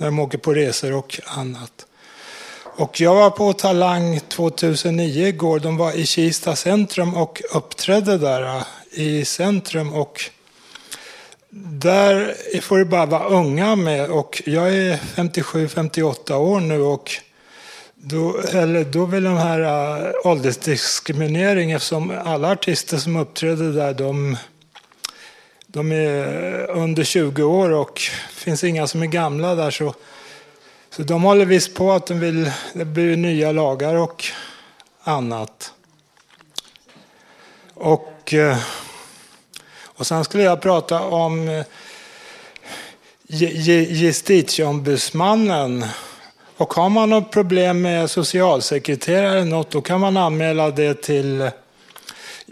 när de åker på resor och annat. Och jag var på Talang 2009 igår. De var i Kista centrum och uppträdde där äh, i centrum. Och där får det bara vara unga med. Och jag är 57-58 år nu. och då, eller då vill de här äh, åldersdiskriminering eftersom alla artister som uppträdde där de, de är under 20 år och det finns inga som är gamla där. så så de håller visst på att de vill, det blir nya lagar och annat. Och, eh, och sen skulle jag prata om eh, justitieombudsmannen. Och har man något problem med socialsekreterare något, då kan man anmäla det till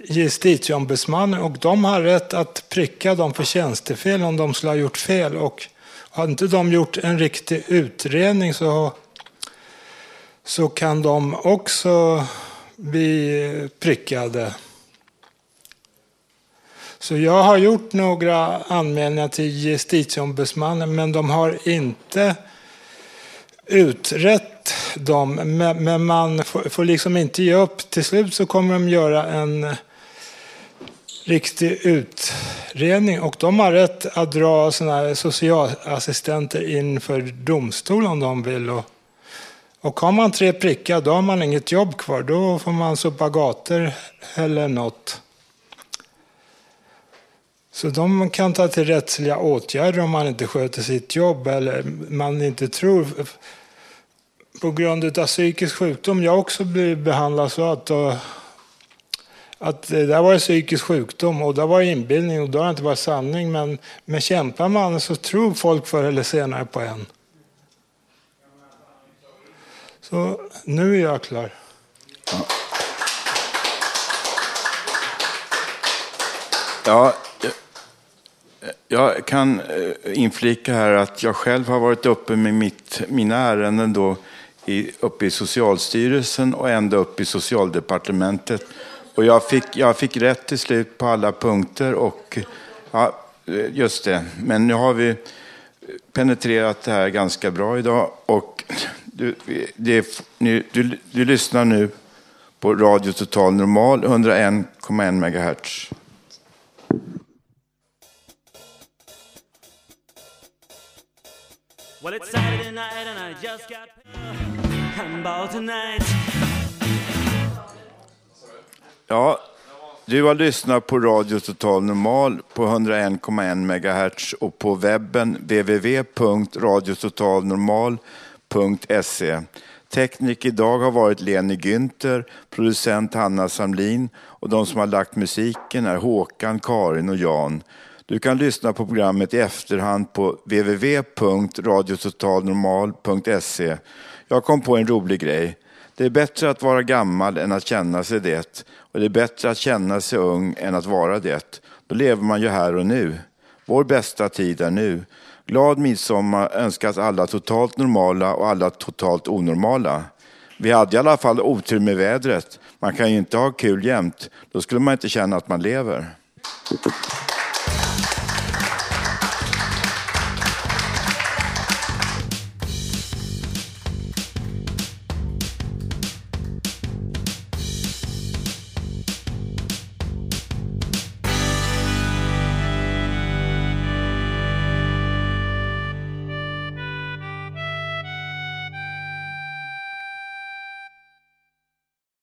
justitieombudsmannen och de har rätt att pricka dem för tjänstefel om de skulle ha gjort fel. Och har inte de gjort en riktig utredning så, så kan de också bli prickade. Så jag har gjort några anmälningar till justitieombudsmannen men de har inte utrett dem. Men man får liksom inte ge upp. Till slut så kommer de göra en riktig utredning och de har rätt att dra såna socialassistenter inför domstol om de vill. Och, och har man tre prickar då har man inget jobb kvar. Då får man sopa gator eller något. Så de kan ta till rättsliga åtgärder om man inte sköter sitt jobb eller man inte tror på grund av psykisk sjukdom. Jag också blivit behandlad så att att det där var psykisk sjukdom och det var inbildning och då har det inte varit sanning. Men, men kämpar man så tror folk förr eller senare på en. Så nu är jag klar.
Ja. Ja, jag kan eh, inflika här att jag själv har varit uppe med mitt, mina ärenden då i, uppe i Socialstyrelsen och ända upp i Socialdepartementet. Och jag fick, jag fick rätt till slut på alla punkter. och ja, Just det, men nu har vi penetrerat det här ganska bra idag. Och du, det, nu, du, du lyssnar nu på Radio Total Normal 101,1 MHz. Well, it's Saturday night and I just got about tonight. Ja, du har lyssnat på Radio Total Normal på 101,1 MHz och på webben www.radiototalnormal.se. Teknik idag har varit Leni Günther, producent Hanna Samlin och de som har lagt musiken är Håkan, Karin och Jan. Du kan lyssna på programmet i efterhand på www.radiototalnormal.se. Jag kom på en rolig grej. Det är bättre att vara gammal än att känna sig det. Och det är bättre att känna sig ung än att vara det. Då lever man ju här och nu. Vår bästa tid är nu. Glad midsommar önskas alla totalt normala och alla totalt onormala. Vi hade i alla fall otur med vädret. Man kan ju inte ha kul jämt. Då skulle man inte känna att man lever.